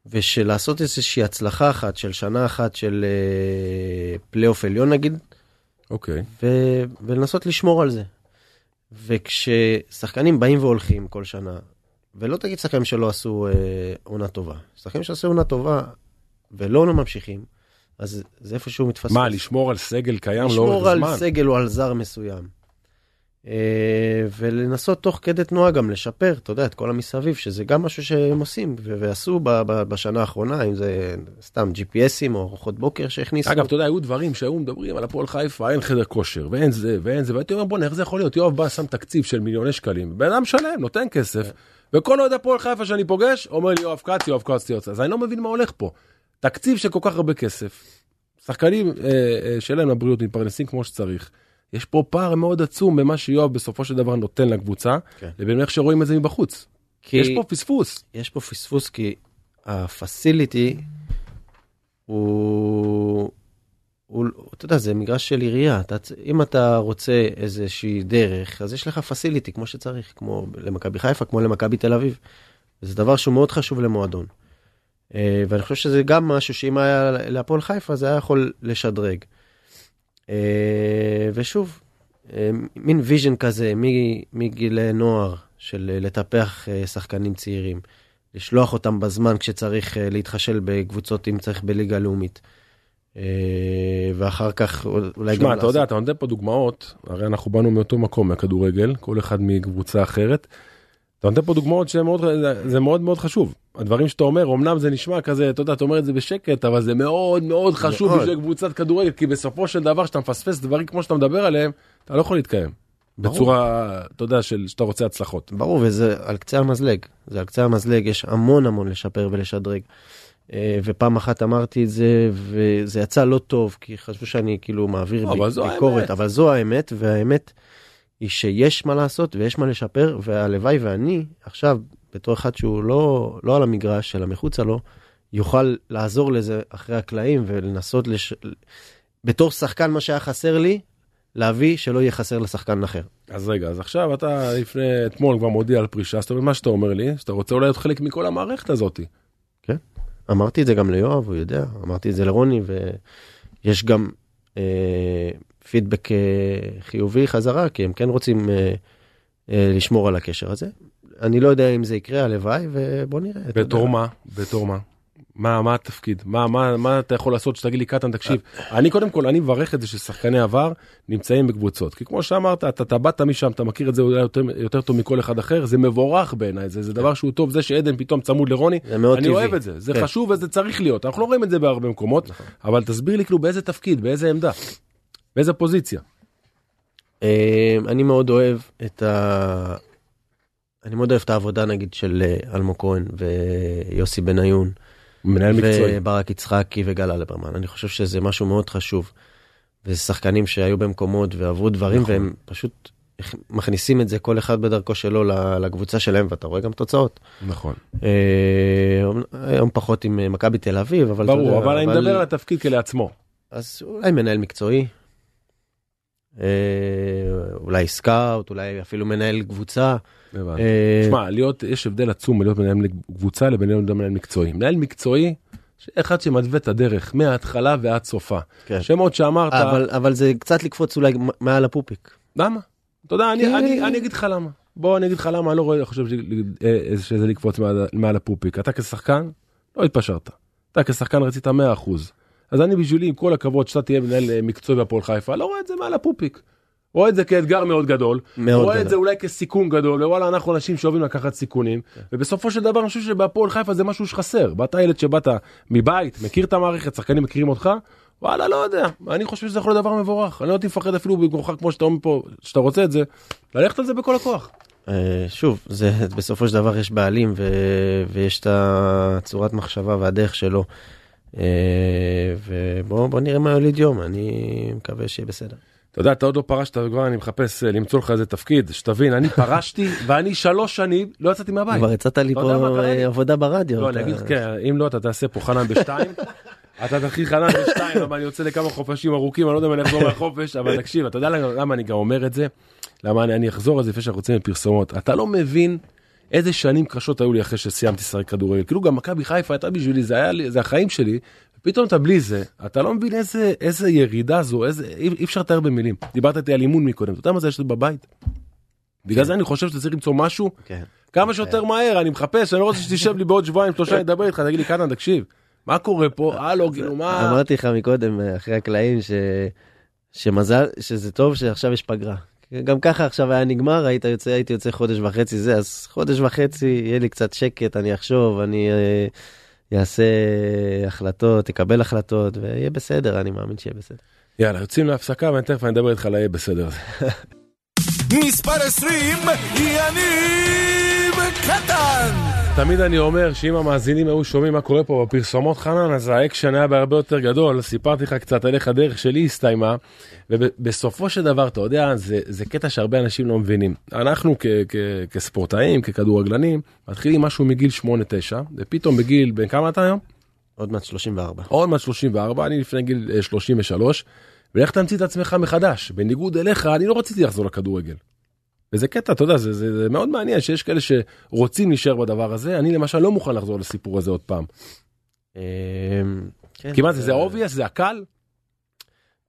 ושל לעשות איזושהי הצלחה אחת של שנה אחת של אה, פלייאוף עליון נגיד, אוקיי. ו- ולנסות לשמור על זה. וכששחקנים באים והולכים כל שנה, ולא תגיד שחקנים שלא עשו אה, עונה טובה, שחקנים שעשו עונה טובה ולא לא ממשיכים, אז זה איפשהו מתפספס. מה, לשמור על סגל קיים לאורך לשמור על זמן? סגל או על זר מסוים. אה, ולנסות תוך כדי תנועה גם לשפר, אתה יודע, את כל המסביב, שזה גם משהו שהם עושים ועשו בשנה האחרונה, אם זה סתם GPSים או ארוחות בוקר שהכניסו. אגב, אתה יודע, היו דברים שהיו מדברים על הפועל חיפה, אין חדר כושר, ואין זה, ואין זה, והייתי אומר, בוא'נה, איך זה יכול להיות? יואב בא, שם תקציב של מיליוני שקלים, בן אדם שלם, נותן כסף, וכל אוהד הפועל חיפה שאני פוגש, אומר לי, יואב כץ, יואב כץ יוצא. אז אני לא מבין מה הולך פה. תקציב של כל כך הרבה כסף, שחקנים אה, אה, שאין להם לבריאות, מתפרנסים כמו שצריך. יש פה פער מאוד עצום במה שיואב בסופו של דבר נותן לקבוצה, כן. לבין איך שרואים את זה מבחוץ. כי יש פה פספוס. יש פה פספוס כי הפסיליטי הוא, הוא, אתה יודע, זה מגרש של עירייה. אתה, אם אתה רוצה איזושהי דרך, אז יש לך פסיליטי כמו שצריך, כמו למכבי חיפה, כמו למכבי תל אביב. זה דבר שהוא מאוד חשוב למועדון. אה, ואני חושב שזה גם משהו שאם היה להפועל חיפה זה היה יכול לשדרג. אה, ושוב, אה, מין vision כזה מגיל נוער של אה, לטפח שחקנים צעירים, לשלוח אותם בזמן כשצריך להתחשל בקבוצות אם צריך בליגה לאומית. ואחר כך אולי גם שמע, אתה יודע, אתה נותן פה דוגמאות, הרי אנחנו באנו מאותו מקום, מהכדורגל, כל אחד מקבוצה אחרת. אתה נותן פה דוגמאות שזה מאוד, זה מאוד מאוד חשוב. הדברים שאתה אומר, אמנם זה נשמע כזה, אתה יודע, אתה אומר את זה בשקט, אבל זה מאוד מאוד חשוב. בשביל קבוצת כדורגל, כי בסופו של דבר, כשאתה מפספס דברים כמו שאתה מדבר עליהם, אתה לא יכול להתקיים. ברור. בצורה, אתה יודע, של שאתה רוצה הצלחות. ברור, וזה על קצה המזלג. זה על קצה המזלג, יש המון המון לשפר ולשדרג. אה, ופעם אחת אמרתי את זה, וזה יצא לא טוב, כי חשבו שאני כאילו מעביר אבל ביקורת, האמת. אבל זו האמת, והאמת היא שיש מה לעשות ויש מה לשפר, והלוואי ואני, עכשיו, בתור אחד שהוא לא, לא על המגרש, אלא מחוצה לו, יוכל לעזור לזה אחרי הקלעים ולנסות, לש... בתור שחקן, מה שהיה חסר לי, להביא שלא יהיה חסר לשחקן אחר. אז רגע, אז עכשיו אתה לפני, אתמול כבר מודיע על פרישה, זאת אומרת, מה שאתה אומר לי, שאתה רוצה אולי להיות חלק מכל המערכת הזאת. אמרתי את זה גם ליואב, הוא יודע, אמרתי את זה לרוני, ויש גם אה, פידבק אה, חיובי חזרה, כי הם כן רוצים אה, אה, לשמור על הקשר הזה. אני לא יודע אם זה יקרה, הלוואי, ובוא נראה. בתור. מה? בתור מה? מה, מה התפקיד? מה, מה, מה אתה יכול לעשות שתגיד לי, קטן, תקשיב. אני קודם כל, אני מברך את זה ששחקני עבר נמצאים בקבוצות. כי כמו שאמרת, אתה, אתה באת משם, אתה מכיר את זה אולי יותר, יותר טוב מכל אחד אחר, זה מבורך בעיניי, זה, זה דבר שהוא טוב, זה שעדן פתאום צמוד לרוני, אני טבעי. אוהב את זה, זה כן. חשוב וזה צריך להיות, אנחנו לא רואים את זה בהרבה מקומות, אבל תסביר לי כאילו באיזה תפקיד, באיזה עמדה, באיזה פוזיציה. אה, אני מאוד אוהב את ה... אני מאוד אוהב את העבודה נגיד של אה, אלמוג כהן ויוסי בניון. מנהל מקצועי. וברק יצחקי וגל אלברמן. אני חושב שזה משהו מאוד חשוב. וזה שחקנים שהיו במקומות ועברו דברים נכון. והם פשוט מכניסים את זה כל אחד בדרכו שלו לקבוצה שלהם ואתה רואה גם תוצאות. נכון. אה, היום פחות עם אה, מכבי תל אביב אבל ברור, אבל אני מדבר על התפקיד כלעצמו. אז אולי מנהל מקצועי. אה, אולי סקאוט אולי אפילו מנהל קבוצה. אה, שמע, להיות, יש הבדל עצום להיות מנהל קבוצה לבין להיות מנהל מקצועי. מנהל מקצועי, אחד שמתווה את הדרך מההתחלה ועד סופה. כן. שמות שאמרת, אבל אבל זה קצת לקפוץ אולי מעל הפופיק. למה? אתה יודע, אני. אני, אני אגיד לך למה. בוא אני אגיד לך למה, אני לא רואה, חושב ש- אה, שזה לקפוץ מעל, מעל הפופיק. אתה כשחקן, לא התפשרת. אתה כשחקן רצית 100%. אז אני בשבילי, עם כל הכבוד, שאתה תהיה מנהל אה, מקצועי בהפועל חיפה, לא רואה את זה מעל הפופיק. רואה את זה כאתגר מאוד גדול, מאוד רואה גדול. את זה אולי כסיכון גדול, ווואלה אנחנו אנשים שאוהבים לקחת סיכונים, כן. ובסופו של דבר אני חושב שבהפועל חיפה זה משהו שחסר, באת ילד שבאת מבית, מכיר את המערכת, שחקנים מכירים אותך, וואלה לא יודע, אני חושב שזה יכול להיות דבר מבורך, אני לא תפחד אפילו במקומך כמו שאתה אומר פה, שאתה רוצה את זה, ללכת על זה בכל הכוח. אה, שוב, זה בסופו של דבר יש בעלים ו, ויש את הצורת מחשבה והדרך שלו. אה, ובוא בוא נראה מה יוליד יום, אני מקווה שיהיה בסדר. אתה יודע, אתה עוד לא פרשת וכבר אני מחפש אה, למצוא לך איזה תפקיד, שתבין, אני פרשתי ואני שלוש שנים לא יצאתי מהבית. כבר הצעת לי פה? אה, עבודה ברדיו. לא, אני אגיד, כן, אם לא, אתה תעשה פה חנן בשתיים. אתה תתחיל חנן בשתיים, אבל אני יוצא לכמה חופשים ארוכים, אני לא יודע אם אני אחזור מהחופש, אבל תקשיב, אתה יודע למה אני גם אומר את זה? למה אני אחזור על זה לפני שאנחנו יוצאים לפרסומות. אתה לא מבין איזה שנים קשות היו לי אחרי שסיימתי לשחק כדורגל. כאילו גם מכבי חיפה הייתה בשבילי, זה היה לי, זה החיים שלי. פתאום אתה בלי זה, אתה לא מבין איזה, איזה ירידה זו, איזה, אי, אי אפשר לתאר במילים. דיברת איתי על אימון מקודם, אתה יודע מה זה יש לי בבית? בגלל זה אני חושב שאתה צריך למצוא משהו כן. כמה שיותר מהר, אני מחפש, אני לא רוצה שתשב לי בעוד שבועיים, שלושה, אני אדבר איתך, תגיד לי, קטן, תקשיב, מה קורה פה? הלו, כאילו, מה... אמרתי לך מקודם, אחרי הקלעים. שמזל, שזה טוב שעכשיו יש פגרה. גם ככה עכשיו היה נגמר, היית יוצא, הייתי יוצא חודש וחצי זה, אז חודש וחצי יהיה לי קצת שקט, אני אחשוב, אני אה, אעשה החלטות, אקבל החלטות, ויהיה בסדר, אני מאמין שיהיה בסדר. יאללה, יוצאים להפסקה, ואני אדבר איתך על היהיה בסדר. מספר 20, יניב קטן! תמיד אני אומר שאם המאזינים היו שומעים מה קורה פה בפרסומות חנן, אז האקשן היה בהרבה יותר גדול. סיפרתי לך קצת על איך הדרך שלי הסתיימה, ובסופו של דבר, אתה יודע, זה, זה קטע שהרבה אנשים לא מבינים. אנחנו כ, כ, כספורטאים, ככדורגלנים, מתחילים משהו מגיל 8-9, ופתאום בגיל, בן כמה אתה היום? עוד מעט 34. עוד מעט 34, אני לפני גיל אה, 33, ולך תמציא את עצמך מחדש. בניגוד אליך, אני לא רציתי לחזור לכדורגל. וזה קטע, אתה יודע, זה, זה, זה מאוד מעניין שיש כאלה שרוצים להישאר בדבר הזה, אני למשל לא מוכן לחזור לסיפור הזה עוד פעם. אה, כן, מה זה, זה obvious, זה הקל?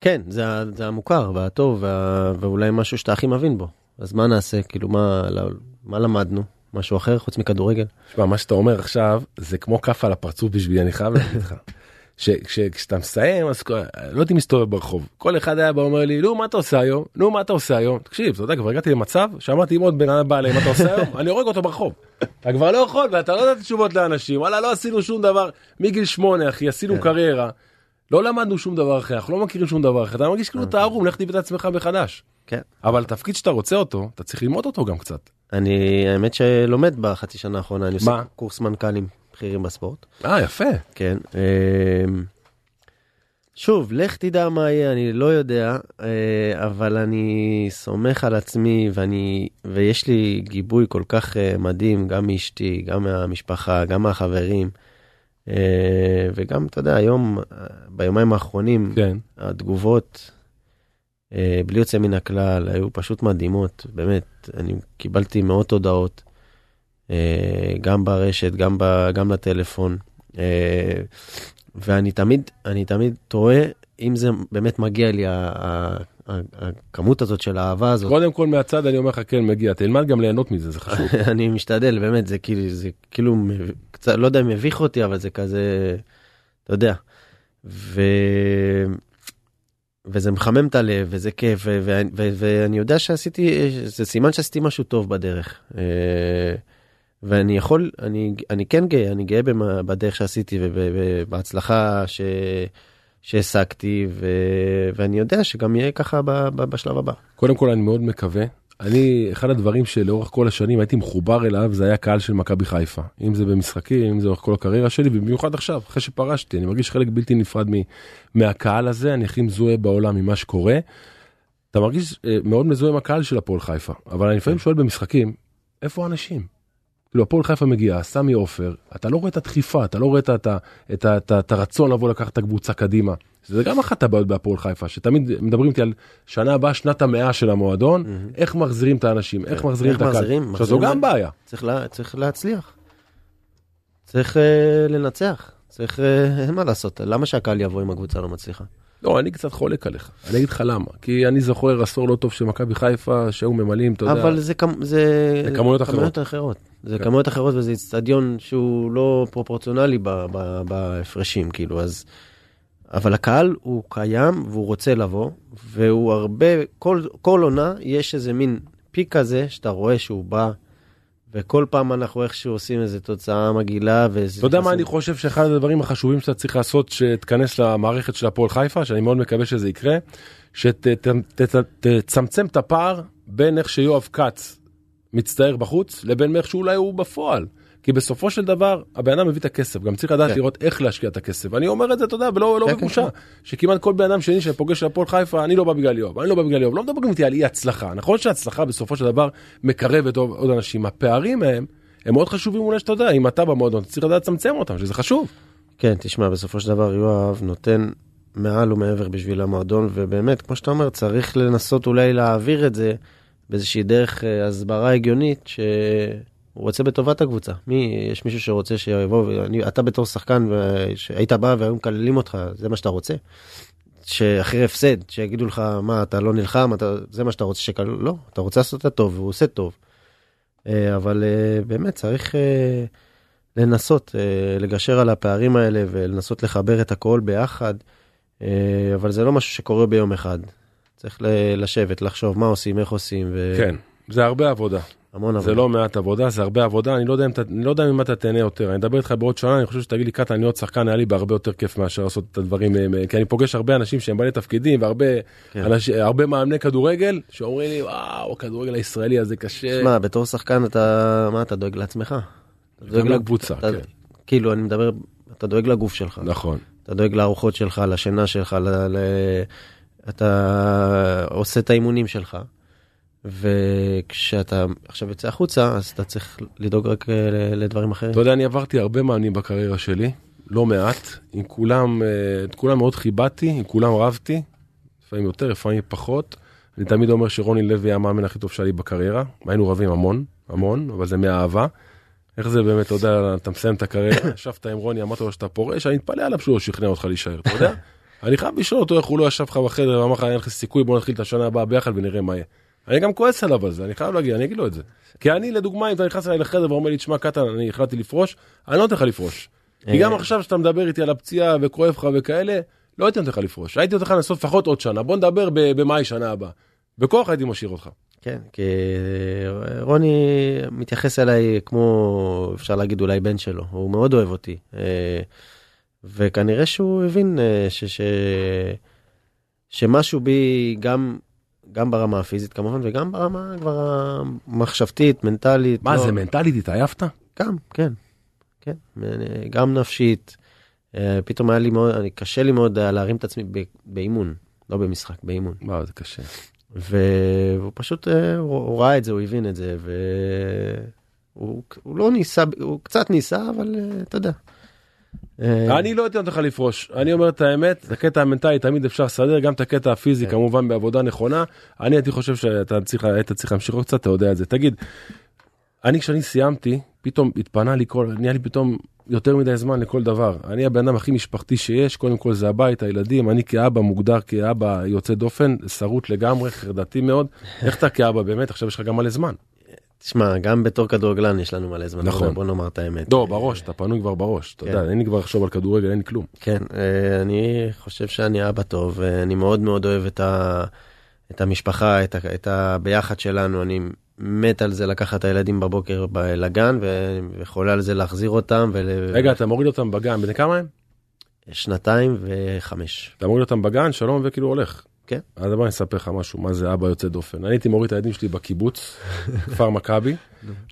כן, זה, זה המוכר והטוב, וה, ואולי משהו שאתה הכי מבין בו. אז מה נעשה? כאילו, מה, מה למדנו? משהו אחר חוץ מכדורגל? תשמע, מה שאתה אומר עכשיו, זה כמו כף על הפרצוף בשבילי, אני חייב להגיד לך. שכשאתה מסיים, אז לא הייתי מסתובב ברחוב. כל אחד היה בא אומר לי, נו, מה אתה עושה היום? נו, מה אתה עושה היום? תקשיב, אתה יודע, כבר הגעתי למצב שאמרתי, אם עוד בן אדם בא אליי, מה אתה עושה היום? אני הורג אותו ברחוב. אתה כבר לא יכול, ואתה לא יודע תשובות לאנשים. וואלה, לא עשינו שום דבר. מגיל שמונה, אחי, עשינו קריירה. לא למדנו שום דבר אחר, אנחנו לא מכירים שום דבר אחר. אתה מרגיש כאילו אתה ערום, לך תביא את עצמך מחדש. כן. אבל תפקיד שאתה רוצה אותו, אתה צריך ללמוד אותו גם קצת. אני, האמת שלומד בחצי שנה האחרונה, אני עושה? קורס מנכ"לים בכירים בספורט. אה, יפה. כן. אמ, שוב, לך תדע מה יהיה, אני לא יודע, אה, אבל אני סומך על עצמי ואני, ויש לי גיבוי כל כך אה, מדהים, גם מאשתי, גם מהמשפחה, גם מהחברים. אה, וגם, אתה יודע, היום, ביומיים האחרונים, כן. התגובות, בלי יוצא מן הכלל, היו פשוט מדהימות, באמת, אני קיבלתי מאות הודעות, גם ברשת, גם, ב, גם לטלפון, אה, ואני תמיד, אני תמיד תוהה אם זה באמת מגיע לי, הכמות הזאת של האהבה הזאת. קודם כל מהצד אני אומר לך כן מגיע, תלמד גם ליהנות מזה, זה חשוב. אני משתדל, באמת, זה כאילו, זה כאילו, קצת, לא יודע אם מביך אותי, אבל זה כזה, אתה יודע. ו... וזה מחמם את הלב, וזה כיף, ו- ו- ו- ואני יודע שעשיתי, זה סימן שעשיתי משהו טוב בדרך. ואני יכול, אני, אני כן גאה, אני גאה במה- בדרך שעשיתי ובהצלחה ש... שהשגתי, ו... ואני יודע שגם יהיה ככה ב... ב... בשלב הבא. קודם כל אני מאוד מקווה. אני, אחד הדברים שלאורך כל השנים הייתי מחובר אליו זה היה קהל של מכבי חיפה. אם זה במשחקים, אם זה לאורך כל הקריירה שלי, ובמיוחד עכשיו, אחרי שפרשתי, אני מרגיש חלק בלתי נפרד מ, מהקהל הזה, אני הכי מזוהה בעולם ממה שקורה. אתה מרגיש אה, מאוד מזוהה עם הקהל של הפועל חיפה, אבל אני לפעמים שואל במשחקים, איפה האנשים? כאילו הפועל חיפה מגיע, סמי עופר, אתה לא רואה את הדחיפה, אתה לא רואה את, הרצון לבוא לקחת את הקבוצה קדימה. זה גם אחת הבעיות בהפועל חיפה, שתמיד מדברים איתי על שנה הבאה, שנת המאה של המועדון, איך מחזירים את האנשים, איך מחזירים את הקהל. עכשיו זו גם בעיה. צריך, לה... צריך להצליח. צריך uh, לנצח. צריך, uh, אין מה לעשות, למה שהקהל יבוא אם הקבוצה לא מצליחה? לא, אני קצת חולק עליך, אני אגיד לך למה, כי אני זוכר עשור לא טוב של מכבי חיפה, שהיו ממלאים, אתה יודע, אבל זה, כמ- זה... זה כמויות אחרות. כמויות אחרות. זה כן. כמויות אחרות וזה איצטדיון שהוא לא פרופורציונלי ב- ב- בהפרשים, כאילו, אז... אבל הקהל הוא קיים והוא רוצה לבוא, והוא הרבה, כל, כל עונה יש איזה מין פיק כזה שאתה רואה שהוא בא, וכל פעם אנחנו איכשהו עושים איזה תוצאה מגעילה. אתה יודע מה אני חושב שאחד הדברים החשובים שאתה צריך לעשות שתכנס למערכת של הפועל חיפה, שאני מאוד מקווה שזה יקרה, שתצמצם את הפער בין איך שיואב כץ מצטער בחוץ לבין איך שאולי הוא בפועל. כי בסופו של דבר הבן אדם מביא את הכסף גם צריך לדעת כן. לראות איך להשקיע את הכסף אני אומר את זה אתה יודע ולא לא כן, בבושה כן, כן. שכמעט כל בן אדם שני שפוגש הפועל חיפה אני לא בא בגלל יואב אני לא בא בגלל יואב לא מדברים איתי על אי הצלחה נכון שהצלחה בסופו של דבר מקרבת עוד, אנשים הפערים הם הם מאוד חשובים אולי שאתה יודע אם אתה במועדון צריך לדעת לצמצם אותם שזה חשוב. כן תשמע בסופו של דבר יואב נותן מעל ומעבר בשביל המועדון ובאמת כמו שאתה אומר צריך לנסות אולי להעביר את זה באיזושהי דרך אה, הסברה הגיונית ש... הוא רוצה בטובת הקבוצה. מי, יש מישהו שרוצה שיבוא, ואני, אתה בתור שחקן, שהיית בא והיו מקללים אותך, זה מה שאתה רוצה? שאחרי הפסד, שיגידו לך, מה, אתה לא נלחם, אתה, זה מה שאתה רוצה שקל... לא, אתה רוצה לעשות את הטוב, והוא עושה טוב. אה, אבל אה, באמת צריך אה, לנסות לגשר על הפערים האלה ולנסות לחבר את הכל ביחד, אבל זה לא משהו שקורה ביום אחד. צריך לשבת, לחשוב מה עושים, איך עושים. ו... כן, זה הרבה עבודה. המון עבודה. זה לא מעט עבודה, זה הרבה עבודה, אני לא יודע אם אני לא יודע אם אתה תהנה יותר. אני אדבר איתך בעוד שנה, אני חושב שתגיד לי, קטן, אני עוד שחקן, היה לי בהרבה יותר כיף מאשר לעשות את הדברים, אה, כי אני פוגש הרבה אנשים שהם בעלי תפקידים, והרבה כן. אנש, הרבה מאמני כדורגל, שאומרים לי, וואו, הכדורגל הישראלי הזה קשה. שמע, בתור שחקן אתה, מה, אתה דואג לעצמך? דואג לקבוצה, כן. כאילו, אני מדבר, אתה דואג לגוף שלך. נכון. אתה דואג לארוחות שלך, לשינה שלך, ל... ל... אתה עושה את האימונים שלך. וכשאתה עכשיו יוצא החוצה אז אתה צריך לדאוג רק אה, לדברים אחרים. אתה יודע אני עברתי הרבה מאמנים בקריירה שלי לא מעט עם כולם אה, את כולם מאוד כיבדתי עם כולם רבתי לפעמים יותר לפעמים פחות. אני תמיד אומר שרוני לוי היה המאמן הכי טוב שלי בקריירה היינו רבים המון המון אבל זה מאהבה. איך זה באמת אתה יודע אתה מסיים את הקריירה ישבת עם רוני אמרת לו שאתה פורש אני מתפלא עליו שהוא לא שכנע אותך להישאר אתה יודע. אני חייב לשאול אותו איך הוא לא ישב לך בחדר ואמר לך אין לך סיכוי בוא נתחיל את השנה הבאה ביחד ונראה מה יהיה. אני גם כועס עליו על זה, אני חייב להגיד, אני אגיד לו את זה. כי אני, לדוגמה, אם אתה נכנס אליי לחדר ואומר לי, תשמע, קטן, אני החלטתי לפרוש, אני לא נותן לך לפרוש. כי גם אה. עכשיו שאתה מדבר איתי על הפציעה וכואב לך וכאלה, לא הייתי נותן לך לפרוש. הייתי נותן לך לנסות לפחות עוד שנה, בוא נדבר במאי שנה הבאה. בכוח הייתי משאיר אותך. כן, כי רוני מתייחס אליי כמו, אפשר להגיד, אולי בן שלו. הוא מאוד אוהב אותי. אה, וכנראה שהוא הבין אה, ש... ש... שמשהו בי גם גם ברמה הפיזית כמובן וגם ברמה כבר המחשבתית מנטלית. מה לא... זה מנטלית התעייפת? גם כן כן גם נפשית אה, פתאום היה לי מאוד אני קשה לי מאוד להרים את עצמי באימון לא במשחק באימון. וואו זה קשה. והוא פשוט אה, הוא ראה את זה הוא הבין את זה והוא הוא לא ניסה הוא קצת ניסה אבל אה, אתה יודע. אה, אני לא אתן לך לפרוש אני אומר את האמת את הקטע המנטלי תמיד אפשר לסדר גם את הקטע הפיזי כן. כמובן בעבודה נכונה אני הייתי חושב שאתה צריך היית צריך להמשיך עוד קצת אתה יודע את זה תגיד. אני כשאני סיימתי פתאום התפנה לי כל נהיה לי פתאום יותר מדי זמן לכל דבר אני הבן אדם הכי משפחתי שיש קודם כל זה הבית הילדים אני כאבא מוגדר כאבא יוצא דופן שרוט לגמרי חרדתי מאוד איך אתה כאבא באמת עכשיו יש לך גם מלא זמן. תשמע, גם בתור כדורגלן יש לנו מלא זמן, נכון. בוא נאמר את האמת. לא, בראש, אתה פנוי כבר בראש, אתה כן. יודע, אין לי כבר לחשוב על כדורגל, אין לי כלום. כן, אה, אני חושב שאני אבא טוב, ואני מאוד מאוד אוהב את, ה... את המשפחה, את, ה... את הביחד שלנו, אני מת על זה לקחת את הילדים בבוקר לגן, וחולה על זה להחזיר אותם. ול... רגע, אתה מוריד אותם בגן, בני כמה הם? שנתיים וחמש. אתה מוריד אותם בגן, שלום, וכאילו הולך. כן. אז בוא אני אספר לך משהו, מה זה אבא יוצא דופן. אני הייתי מוריד את הילדים שלי בקיבוץ, כפר מכבי,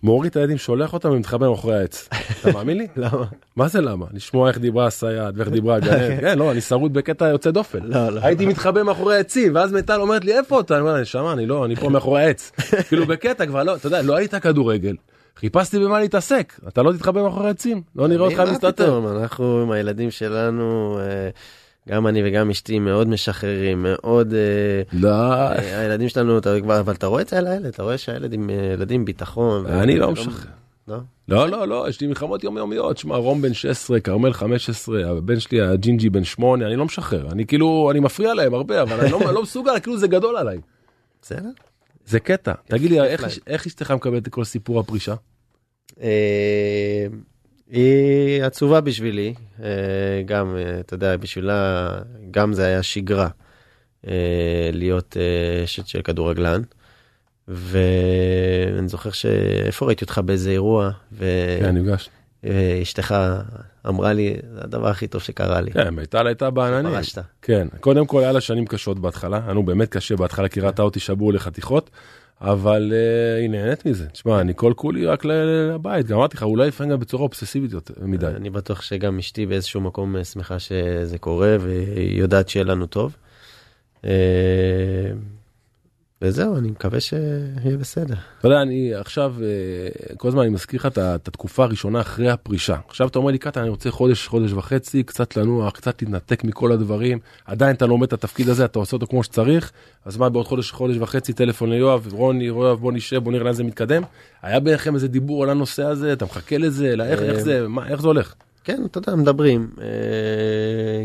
מוריד את הילדים, שולח אותם ומתחבא מאחורי העץ. אתה מאמין לי? למה? מה זה למה? לשמוע איך דיברה הסייעת ואיך דיברה הגננת. כן, לא, אני שרוד בקטע יוצא דופן. לא, לא. הייתי מתחבא מאחורי העצים, ואז מיטל אומרת לי, איפה אתה? אני אומר נשמה, אני לא, אני פה מאחורי העץ. כאילו בקטע כבר לא, אתה יודע, לא היית כדורגל. חיפשתי במה להתעסק, אתה לא תתחבא מאחורי העצים, לא נראה אותך מסתתר. אנחנו עם הילדים שלנו... אה, גם אני וגם אשתי מאוד משחררים, מאוד... אה, לא. אה, הילדים שלנו, אתה כבר, אבל אתה רואה את זה על הילד, אתה רואה שהילדים ילדים ביטחון. אני לא משחרר. לא? לא, לא, לא, יש לי מלחמות יומיומיות, שמע, רום בן 16, כרמל 15, הבן שלי הג'ינג'י בן 8, אני לא משחרר, אני כאילו, אני מפריע להם הרבה, אבל אני לא, לא מסוגל, כאילו זה גדול עליי. בסדר. זה קטע. תגיד לי, איך אשתך מקבלת את כל סיפור הפרישה? היא עצובה בשבילי, אה, גם, אה, אתה יודע, בשבילה, גם זה היה שגרה אה, להיות אשת של כדורגלן. ואני זוכר שאיפה ראיתי אותך באיזה אירוע, כן, נפגש. ואשתך אמרה לי, זה הדבר הכי טוב שקרה לי. כן, מיטל הייתה בעננים. פרשת. כן, קודם כל היה לה שנים קשות בהתחלה, היה לנו באמת קשה בהתחלה, כי ראתה אותי שבור לחתיכות, אבל אה, היא נהנית מזה. תשמע, אני כל כולי רק לבית, גם אמרתי לך, אולי לפעמים גם בצורה אובססיבית יותר מדי. אני בטוח שגם אשתי באיזשהו מקום אה, שמחה שזה קורה, והיא יודעת שיהיה לנו טוב. אה, וזהו, אני מקווה שיהיה בסדר. אתה יודע, אני עכשיו, אה, כל הזמן אני מזכיר לך את התקופה הראשונה אחרי הפרישה. עכשיו אתה אומר לי, קטן, אני רוצה חודש, חודש וחצי, קצת לנוח, קצת להתנתק מכל הדברים. עדיין אתה לומד את התפקיד הזה, אתה עושה אותו כמו שצריך. אז מה, בעוד חודש, חודש וחצי, טלפון ליואב, רוני, יואב, בוא נשב, בוא נראה לאן זה מתקדם. היה ביניכם איזה דיבור על הנושא הזה, אתה מחכה לזה, איך, איך זה, מה, איך זה הולך? כן, אתה יודע, מדברים, אה,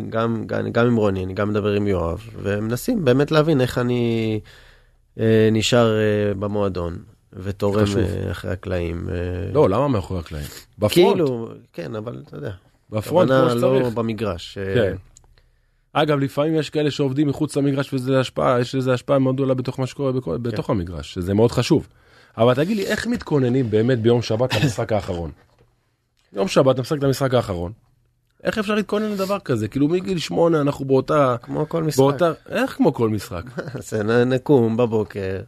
גם, גם, גם עם רוני, אני גם מדבר עם יואב, ומנסים באמת להבין איך אני אה, נשאר אה, במועדון, ותורם. אה, אחרי הקלעים. אה, לא, למה מאחורי הקלעים? בפרונט, כאילו, כן, אבל אתה יודע, בפרונט כמו הכוונה לא שצריך. במגרש. אה, כן. אגב, לפעמים יש כאלה שעובדים מחוץ למגרש וזה השפעה, יש לזה השפעה מאוד גדולה בתוך מה שקורה בכל- בתוך המגרש, שזה מאוד חשוב. אבל תגיד לי, איך מתכוננים באמת ביום שבת למשחק האחרון? יום שבת, אתה משחק את המשחק האחרון. איך אפשר להתכונן לדבר כזה? כאילו מגיל שמונה אנחנו באותה... כמו כל משחק. באותה... איך כמו כל משחק? נ- נקום בבוקר,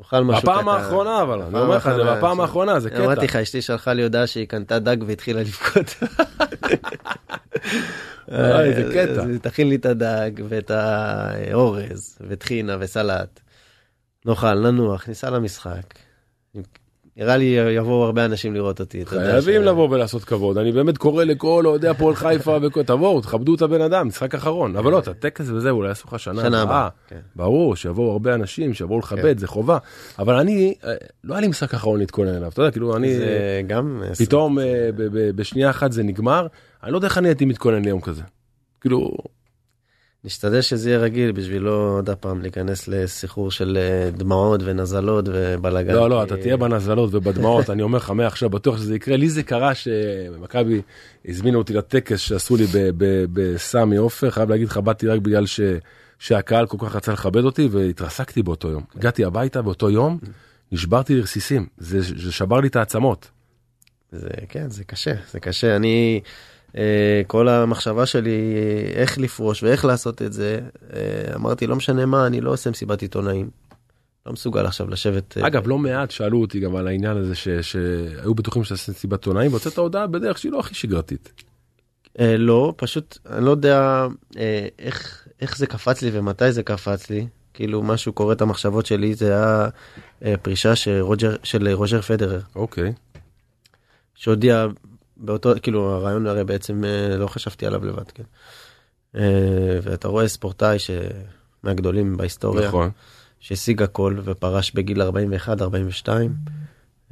נאכל משהו קטן. בפעם האחרונה אבל, אני אומר לך, זה בפעם האחרונה, זה קטע. אמרתי לך, אשתי שלחה לי הודעה שהיא קנתה דג והתחילה לבכות. זה קטע. אז תכין לי את הדג ואת האורז וטחינה וסלט. נאכל, ננוח, ניסע למשחק. נראה לי יבואו הרבה אנשים לראות אותי. חייבים ש- לבוא ולעשות כבוד, אני באמת קורא לכל אוהדי הפועל חיפה, וכל- תבואו, תכבדו את הבן אדם, משחק אחרון, אבל לא, את הטקס וזה אולי יעשו לך שנה הבאה, הבאה, כן. ברור, שיבואו הרבה אנשים, שיבואו לכבד, זה חובה, אבל אני, אה, לא היה לי משחק אחרון להתכונן אליו, אתה יודע, כאילו אני, זה גם... פתאום אה, ב- בשנייה אחת זה נגמר, אני לא יודע איך אני הייתי מתכונן ליום כזה, כאילו, נשתדל שזה יהיה רגיל בשביל לא עוד הפעם להיכנס לסחרור של אה, דמעות ונזלות ובלאגן. לא, לא, אתה תהיה בנזלות ובדמעות, אני אומר לך מעכשיו בטוח שזה יקרה. לי זה קרה שמכבי הזמינו אותי לטקס שעשו לי בסמי עופר, חייב להגיד לך, באתי רק בגלל ש- שהקהל כל כך רצה לכבד אותי והתרסקתי באותו יום. הגעתי הביתה באותו יום, נשברתי לרסיסים, זה זה שבר לי את העצמות. זה כן זה קשה זה קשה אני כל המחשבה שלי אה, איך לפרוש ואיך לעשות את זה אה, אמרתי לא משנה מה אני לא עושה מסיבת עיתונאים. לא מסוגל עכשיו לשבת אה, אגב, לא מעט שאלו אותי גם על העניין הזה ש- שהיו בטוחים שאתה עושה סיבת עונאים, והוצאת הודעה בדרך שהיא לא הכי שגרתית. אה, לא פשוט אני לא יודע אה, איך איך זה קפץ לי ומתי זה קפץ לי כאילו משהו קורא את המחשבות שלי זה היה אה, פרישה של רוג'ר של רוג'ר פדרר אוקיי. שהודיע באותו כאילו הרעיון הרי בעצם אה, לא חשבתי עליו לבד כן. אה, ואתה רואה ספורטאי שמהגדולים בהיסטוריה נכון. שהשיג הכל ופרש בגיל 41 42.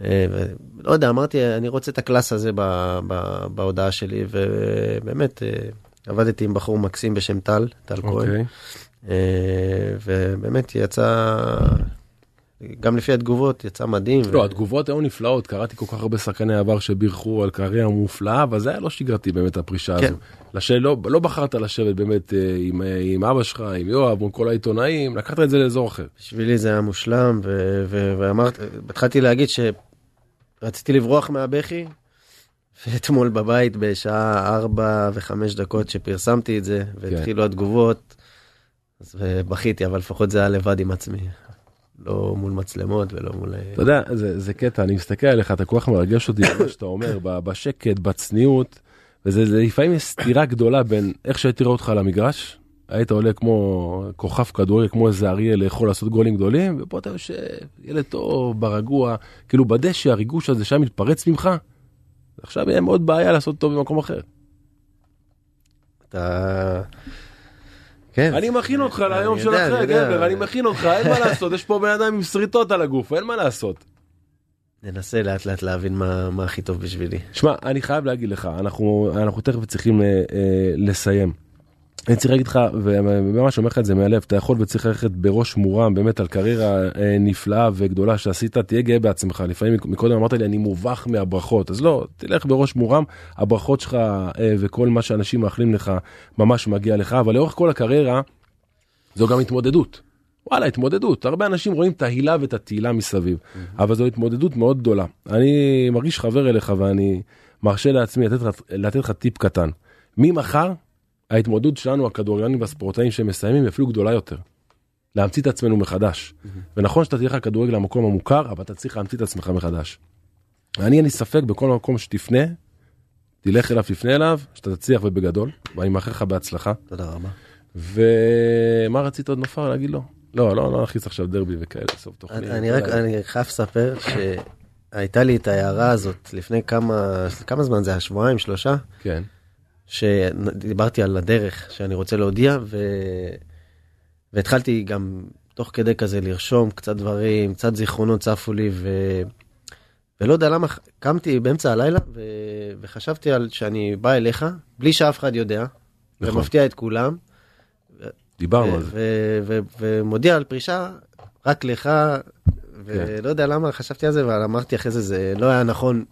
אה, לא יודע אמרתי אני רוצה את הקלאס הזה ב, ב, בהודעה שלי ובאמת עבדתי עם בחור מקסים בשם טל טל כהן אוקיי. ובאמת יצא גם לפי התגובות יצא מדהים. לא, ו- התגובות היו נפלאות, קראתי כל כך הרבה שחקני עבר שבירכו על קריירה מופלאה, אבל זה היה לא שגרתי באמת הפרישה כן. הזו. לשלא, לא בחרת לשבת באמת אה, עם, אה, עם אבא שלך, עם יואב, עם כל העיתונאים, לקחת את זה לאזור אחר. בשבילי זה היה מושלם ו- ו- ואמרת התחלתי להגיד שרציתי לברוח מהבכי. ואתמול בבית בשעה 4 ו-5 דקות שפרסמתי את זה והתחילו התגובות. אז בכיתי אבל לפחות זה היה לבד עם עצמי. לא מול מצלמות ולא מול... אתה יודע, זה, זה קטע, אני מסתכל עליך, אתה כל כך מרגש אותי, במה שאתה אומר, בשקט, בצניעות, וזה זה, לפעמים יש סתירה גדולה בין איך שהייתי רואה אותך על המגרש, היית עולה כמו כוכב כדורגל, כמו איזה אריה לאכול לעשות גולים גדולים, ופה אתה יושב, ילד טוב, ברגוע, כאילו בדשא, הריגוש הזה שהיה מתפרץ ממך, עכשיו יהיה מאוד בעיה לעשות טוב במקום אחר. אתה... כן. אני מכין אותך ליום של אחרי. גבר, אני מכין אותך, אין מה לעשות, יש פה בן אדם עם שריטות על הגוף, אין מה לעשות. ננסה לאט לאט להבין מה, מה הכי טוב בשבילי. שמע, אני חייב להגיד לך, אנחנו, אנחנו תכף צריכים אה, אה, לסיים. אני צריך להגיד לך, וממש אומר לך את זה מהלב, אתה יכול וצריך ללכת בראש מורם באמת על קריירה אה, נפלאה וגדולה שעשית, תהיה גאה בעצמך. לפעמים מקודם אמרת לי, אני מובך מהברכות, אז לא, תלך בראש מורם, הברכות שלך אה, וכל מה שאנשים מאחלים לך ממש מגיע לך, אבל לאורך כל הקריירה, זו גם התמודדות. וואלה, התמודדות. הרבה אנשים רואים את ההילה ואת התהילה מסביב, mm-hmm. אבל זו התמודדות מאוד גדולה. אני מרגיש חבר אליך ואני מרשה לעצמי לתת, לתת לך טיפ קטן. ממחר, ההתמודדות שלנו, הכדורגלנים והספורטאים שמסיימים, היא אפילו גדולה יותר. להמציא את עצמנו מחדש. Mm-hmm. ונכון שאתה תלך לכדורגל למקום המוכר, אבל אתה צריך להמציא את עצמך מחדש. אני אין לי ספק בכל מקום שתפנה, תלך אליו, תפנה אליו, שאתה תצליח ובגדול, ואני מאחל לך בהצלחה. תודה רבה. ומה רצית עוד נופר להגיד לו? לא, לא, לא נכניס עכשיו דרבי וכאלה, סוף תוכנית. אני רק, אני חייב לספר שהייתה לי את ההערה הזאת לפני כמה, כמה זמן זה היה? שבועיים, שלושה? כן. שדיברתי על הדרך שאני רוצה להודיע, ו... והתחלתי גם תוך כדי כזה לרשום קצת דברים, קצת זיכרונות צפו לי, ו... ולא יודע למה, קמתי באמצע הלילה ו... וחשבתי על שאני בא אליך, בלי שאף אחד יודע, נכון. ומפתיע את כולם. דיברנו על זה. ומודיע על פרישה רק לך, ולא יודע למה חשבתי על זה, אבל אמרתי אחרי זה, זה לא היה נכון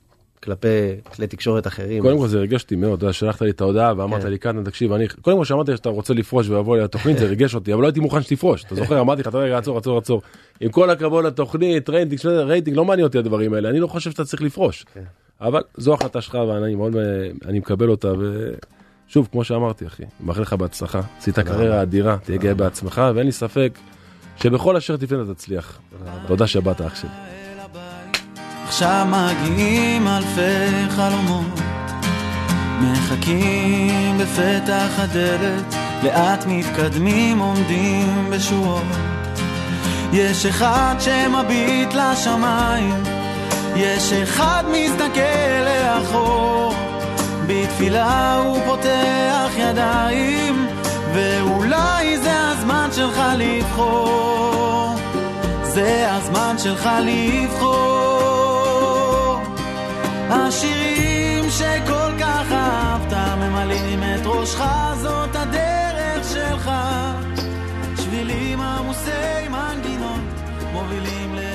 כלפי כלי תקשורת אחרים. קודם כל זה ריגש אותי מאוד, אתה שלחת לי את ההודעה ואמרת כן. לי קטנה תקשיב אני קודם כל שאמרתי שאתה רוצה לפרוש ולבוא לי לתוכנית זה ריגש אותי אבל לא הייתי מוכן שתפרוש אתה זוכר אמרתי לך רגע עצור עצור עצור עם כל הכבוד לתוכנית רייטינג רייטינג לא מעניין אותי הדברים האלה אני לא חושב שאתה צריך לפרוש כן. אבל זו החלטה שלך ואני מאוד אני מקבל אותה ושוב כמו שאמרתי אחי מאחל לך בהצלחה עשית קריירה אדירה תהיה גאה בעצמך ואין לי ספק שבכל אשר תפנה תצליח תודה שבאת אח שלי. עכשיו מגיעים אלפי חלומות. מחכים בפתח הדלת לאט מתקדמים עומדים בשורות. יש אחד שמביט לשמיים יש אחד מסתכל לאחור. בתפילה הוא פותח ידיים ואולי זה הזמן שלך לבחור. זה הזמן שלך לבחור השירים שכל כך אהבת ממלאים את ראשך, זאת הדרך שלך. שבילים עמוסי מנגינות מובילים ל...